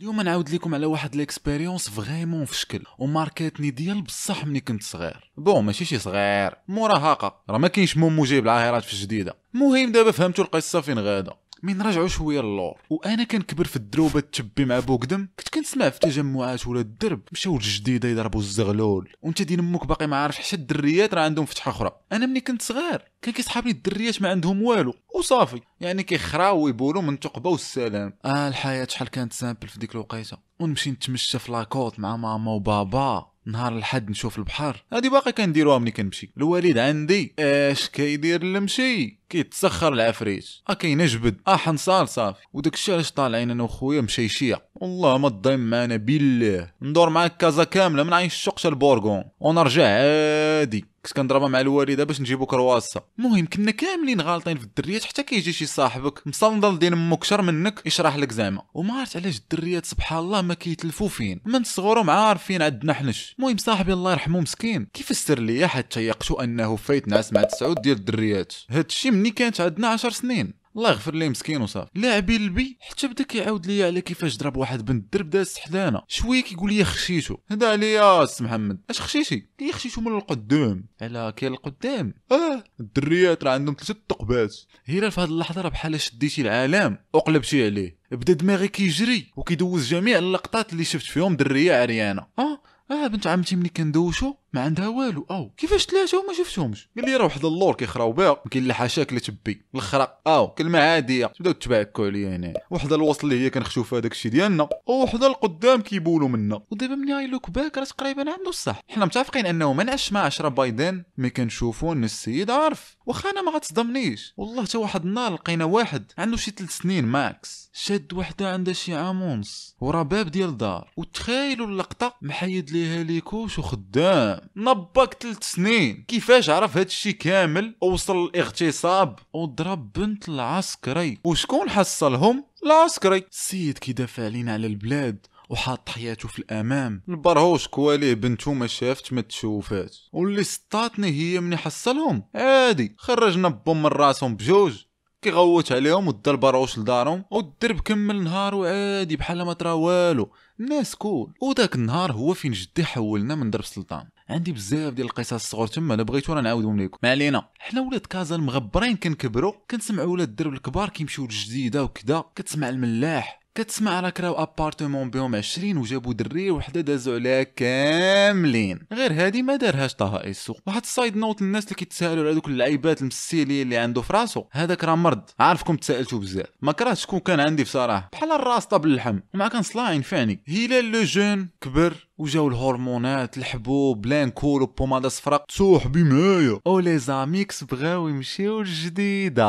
اليوم نعاود لكم على واحد l'expérience vraiment في شكل وماركاتني ديال بصح ملي كنت صغير. bon ماشي شي صغير مراهقة. راه ما كاينش مومو جايب العاهرات في الجديدة. المهم دابا فهمتوا القصة فين غادة. من رجعوا شوية للور. وأنا كنكبر في الدروبه تشبي مع بوكدم. كنت كنسمع في تجمعات ولا الدرب. مشاو الجديده يضربوا الزغلول. وانت دين أمك باقي ما عارف حتى الدريات راه عندهم فتحة أخرى. أنا ملي كنت صغير. كان كيصحابني الدريات ما عندهم والو. وصافي. يعني كيخراو ويبولوا من تقبة والسلام. آه الحياة شحال كانت simple في ديك الوقيتة. ونمشي نتمشى في la côte مع ماما وبابا. نهار الحد نشوف البحر. هادي باقي كنديروها ملي كنمشي. الوالد عندي. اش كيدير المشي؟ كيتسخر العفريت. آه كاين جبد. آه حنصار صافي وداك الشيء علاش طالعين أنا وخويا مشيشية. والله ما تضيم معنا بالله. ندور معاك كازا كاملة من عين الشق حتى البورغون ونرجع عادي كنت كنضربها مع الوالدة باش نجيبو كرواسة. المهم كنا كاملين غالطين في الدريات حتى كيجي شي صاحبك. مصندل دين أمك شر منك يشرح لك زعما. وما عرفت علاش الدريات سبحان الله ما كيتلفوا فين. من صغرهم عارفين عندنا حنش المهم صاحبي الله يرحمه مسكين. كيف السر ليا حتى يقشوا أنه فايت نعس مع تسعود ديال الدريات؟ هادشي مني كانت عندنا عشر سنين. الله يغفر ليه مسكين وصافي. لاعبي البي حتى بدا كيعاود ليا على كيفاش ضرب واحد بنت الدرب داز حدانا شوية كيقول لي خشيتو هدا عليا الس محمد. أش خشيتي لي خشيتو من القدام. على كاين القدام؟ آه الدريات راه عندهم ثلاثة ثقبات هي في هاد اللحظة راه بحال شديتي العالم. وقلبتي عليه. بدا دماغي كيجري وكيدوز جميع اللقطات اللي شفت فيهم درية عريانة. آه آه بنت عمتي ملي كندوشو. ما عندها والو. أو كيفاش ثلاثة وما شفتهمش. قال لي راه واحد اللور كيخراو بها كاين اللي حاشاك اللي تبي. الاخرى أو كلمة عادية. تبداو تبعكوا عليا هنا وحدة الوسط اللي هي كنخشوا فيها داك الشيء ديالنا وحدة القدام كيبولوا منا. ودابا ملي ي look back راه تقريبا عنده الصح. حنا متفقين أنه ما نعش مع 10 بايدن مي كنشوفوا إن السيد عارف. واخا أنا ما غتصدمنيش. والله حتى واحد النهار لقينا واحد. عنده شي 3 سنين max. شاد وحدة عندها شي عام ونص ورا باب ديال دار. وتخيلوا اللقطة. محيد ليها les couches وخدام. نباك ثلاث سنين. كيفاش عرف هاد الشيء كامل؟ وصل الاغتصاب. وضرب بنت العسكري. وشكون حصلهم؟ العسكري. السيد كيدافع علينا على البلاد وحاط حياته في الأمام. البرهوش كواليه بنته ما شافت ما تشوفات واللي سطاتني هي مني حصلهم. عادي خرجنا بهم من راسهم بجوج. كيغوت عليهم ودا البرهوش لدارهم والدرب كمل نهار وعادي بحال ما ترى والو. الناس cool. وداك النهار هو فين جدي حولنا من درب سلطان. عندي بزاف ديال القصص الصغار تما أنا بغيت أنا نعاودهم لكم. ما علينا. حنا ولاد كازا المغبرين كنكبروا كنسمعوا ولاد الدرب الكبار كيمشيو للجديده وكذا كتسمع الملاح. كتسمع راه كراو appartement بهم 20 وجابوا دري وحدة دازوا عليها كاملين. غير هادي ما دارهاش طه أيسو. واحد ال side note للناس اللي كيتسالوا على دوك اللعيبات المسيليه اللي عنده في راسو. هذاك راه مرض. عارفكم تسالتوا بزاف. ما كرهتش شكون كان عندي بصراحه بحال الراسطة باللحم. ومع كان صلاعين فاني. هلال le jeune كبر وجاو الهرمونات الحبوب لانكول وبوماده صفراء صاحبي معايا أو les amis بغاو يمشيو للجديدة.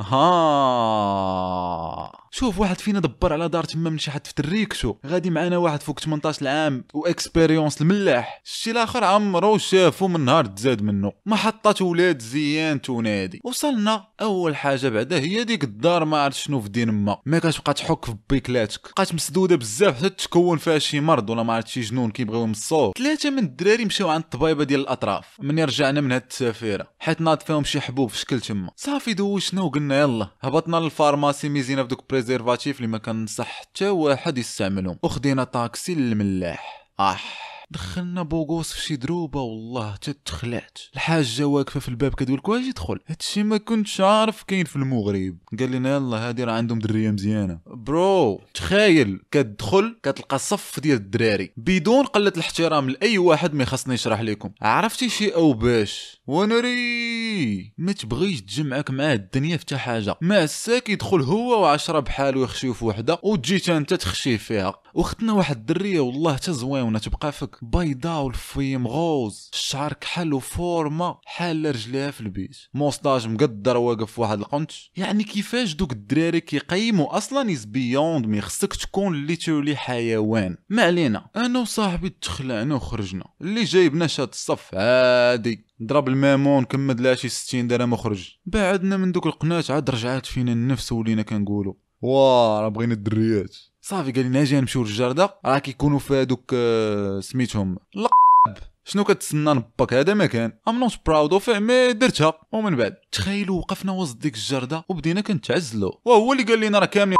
ها. شوف واحد فينا دبر على دار تما من شي حد في تريكتو غادي معانا واحد فوق 18 عام و expérience الملاح. الشي الآخر عمرو شافو من نهار تزاد منه. محطة ولاد زيان تونادي. وصلنا. أول حاجة بعدا هي ديك الدار ما عرفت شنو في دين ما. ما كتبقى تحك في بيكلاتك. بقات مسدودة بزاف حتى تكون فيها شي مرض ولا ما عرفت شي جنون كيبغيو يمصوه ثلاثة من الدراري مشاو عند الطبيبه ديال الأطراف. من رجعنا من هاد التسافيره حيت ناض فيهم شي حبوب في شكل تما. صافي دوشنا وقلنا يلا هبطنا لل pharmacie ميزينا في دوك préservatifs اللي ما كنصح حتى واحد يستعملهم. وخدينا طاكسي للملاح. اح دخلنا beaux gosses في شي دروبة والله تتخلعت. الحاجة واقفة في الباب كتقول لك واش يدخل؟ هادشي ما كنتش عارف كاين في المغرب. قال لنا يلا هادي راه عندهم درية مزيانة. bro تخيل كتدخل كتلقى صف ديال الدراري. بدون قلة الاحترام لأي واحد ما خصني يشرح لكم. عرفتي شي أو باش؟ ونري ما تبغيش تجمعك معاه الدنيا في حاجة. ما ساك يدخل هو وعشرة بحالو يخشيو في وحدة وتجي انت تخشي فيها. وختنا واحد الدرية والله حتى زوينه تبقى فيك بيضاء والفم rose. الشعر كحل وفورما حال رجليها في البيت. moustache مقدر واقف واحد القنت يعني كيفاش دوك الدراري كيقيموا أصلا it's beyond me خصك تكون literally حيوان. ما علينا. أنا وصاحبي تخلعنا وخرجنا. اللي جايبنا شاد الصف عادي ضرب المامون كمد لها شي 60 درهم وخرج. بعدنا من دوك القنات عاد رجعات فينا النفس ولينا كنقولوا. واه راه بغينا الدريات. صافي قال لنا أجي نمشيو للجردة راه كيكونوا في هذوك آه، سميتهم لقب شنو كتسنى نباك؟ هذا ما كان. I'm not proud of it mais درتها. ومن بعد تخيلوا وقفنا وسط ديك الجردة وبدينا كنتعزلوا. وهو اللي قال لنا راه كاملين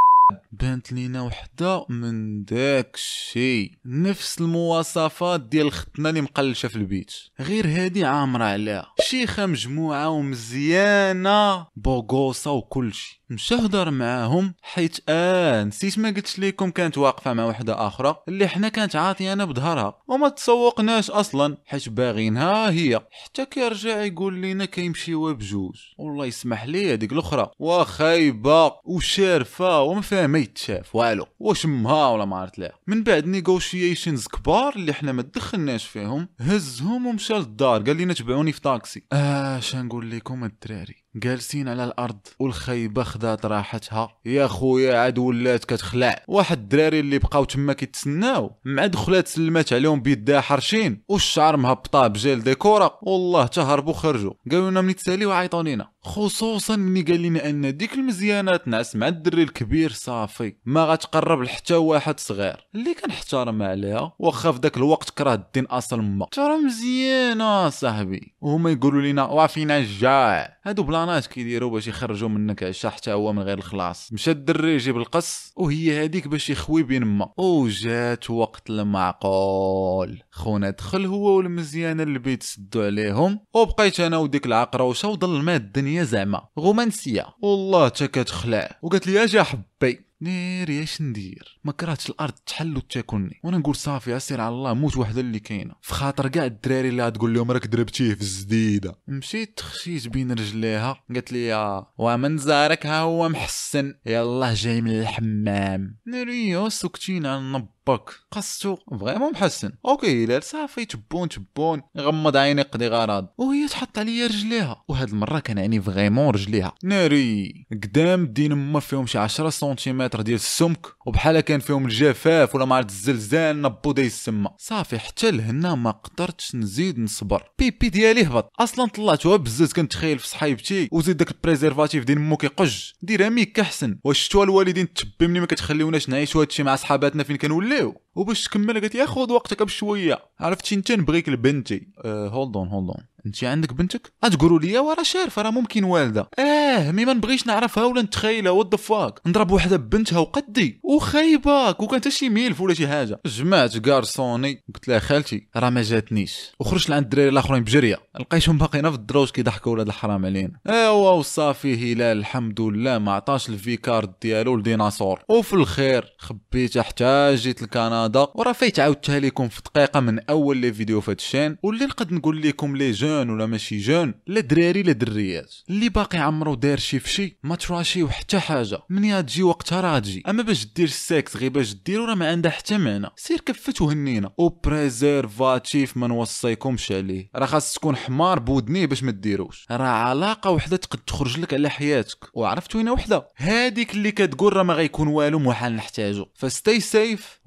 بانت لينا وحدة من داك الشي نفس المواصفات ديال ختنا اللي مقلشة في البيت. غير هادي عامرة عليها. شيخة مجموعة ومزيانة. بوغوصة وكلشي. مشى هضر معاهم. حيت آه نسيت ما قلتش ليكم كانت واقفة مع وحدة آخرى. اللي حنا كانت عاطيانا بظهرها. وما تسوقناش أصلا. حيت باغينها هي. حتى كيرجع يقول لينا كيمشيوا بجوج. والله يسمح لي هذيك الأخرى. وخايبه وشارفة. وما فاهمه يتشاف. والو وشمها ولا ما عرفت لا. من بعد negotiations كبار اللي حنا ما دخلناش فيهم هزهم ومشى للدار. قال لنا تبعوني في طاكسي آه نقول لكم الدراري. جالسين على الأرض والخيبه خدات راحتها. يا خويا عاد ولات كتخلع. واحد الدراري اللي بقاو تما كيتسناو. مع دخلات سلمات عليهم بيدها حرشين. والشعر مهبطة بجيل ديكورا والله تهربوا خرجوا قالوا لنا ملي تساليو عيطوا لينا خصوصا ملي قال لنا أن ديك المزيانه تنعس مع الدري الكبير صافي. ما غتقرب لحتى واحد صغير. اللي كنحترم عليها واخا في ذاك الوقت كره الدين أصل ما ترى مزيانة صاحبي. وهما يقولوا لنا وافينا الجاع هادو بلانات كيديروا باش يخرجوا منك عشا حتى هو من غير الخلاص. مشى الدري يجيب القص وهي هذيك باش يخوي بين ما. وجات وقت المعقول. خونا دخل هو والمزيانه البيت سدوا عليهم وبقيت أنا وديك العقروشه وضل ما الدنيا زعما. رومانسية. والله تا كتخلع. وقالت لي أجي حبي ناري اش ندير؟ ما كرهتش الأرض تحل وتاكلني. وأنا نقول صافي أسير على الله موت وحده اللي كاينة. في خاطر كاع الدراري اللي غتقول لهم راك دربتيه في الزديدة. مشيت تخشيت بين رجليها. قالت لي ومن زارك؟ ها هو محسن. يلا جاي من الحمام. ناري سكتين على النب باك قصتو فريمون محسن. أوكي لا صافي تبون تبون غمض عيني قضي غرض. وهي تحط عليا رجليها. وهاد المرة كان يعني فريمون رجليها. ناري. قدام دين ما فيهم شي 10 سنتيمتر ديال السمك. وبحال كان فيهم الجفاف ولا ما عرفت الزلزال داي السما صافي حتى لهنا ما قدرتش نزيد نصبر. بيبي ديالي هبط. أصلا طلعتها بزاز كنتخيل في صحيبتي. وزيد داك البريزيرفاتيف ديال مو كيقج ديرها ميك أحسن. واش شتوا الوالدين تبي ملي ما كتخليوناش نعيشوا هادشي مع صحاباتنا فين كنولي؟ new. وباش تكمل قالت لي خذ وقتك بشويه عرفتي انت نبغيك لبنتي. هولد اون هولد اون انت عندك بنتك؟ غتقولوا لي ورا شارفة راه ممكن والدة. آه مي ما نبغيش نعرفها ولا نتخيلها. وات فاك نضرب وحدة بنتها وقدي. وخايباك وكان شي ميلف ولا شي حاجة. جمعت كارسوني قلت لها خالتي راه ما جاتنيش. وخرجت لعند الدراري الآخرين بجرية. لقيتهم باقيين في الدروج كيضحكوا ولاد الحرام علينا. أيوا وصافي هلال الحمد لله ما عطاش ال V-card ديالو لديناصور. وفي الخير خبيتها حتى جيت لكندا. وراه فايت عاودتها لكم في دقيقة من أول les vidéos في ال chaîne واللي نقد نقول لكم les jeunes ولا ماشي jeunes لا دراري لا دريات اللي باقي عمرو داير شي فشي ما تراشيو حتى حاجة من تجي وقتها راه تجي. أما باش دير السكس غير باش ديرو راه ما عندها حتى معنى. سير كفت وهنينا. و préservatif ما نوصيكمش عليه. راه خاص تكون حمار بودنيه باش ما ديروش راه علاقة وحدة تقد تخرج لك على حياتك. وعرفت وين وحدة؟ هذيك اللي كتقول راه ما غيكون والو محال نحتاجو. ف stay safe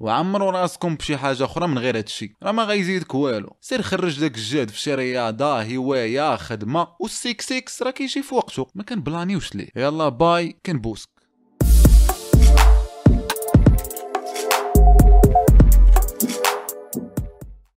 راسكم بشي حاجة أخرى من غير هادشي. راه ما غيزيدك والو. سير خرج داك الجهد في شي رياضه هوايه خدمة. والسيك سيكس راه كيجي في وقته. ما كان بلانيوش ليه. يلا bye. كنبوسك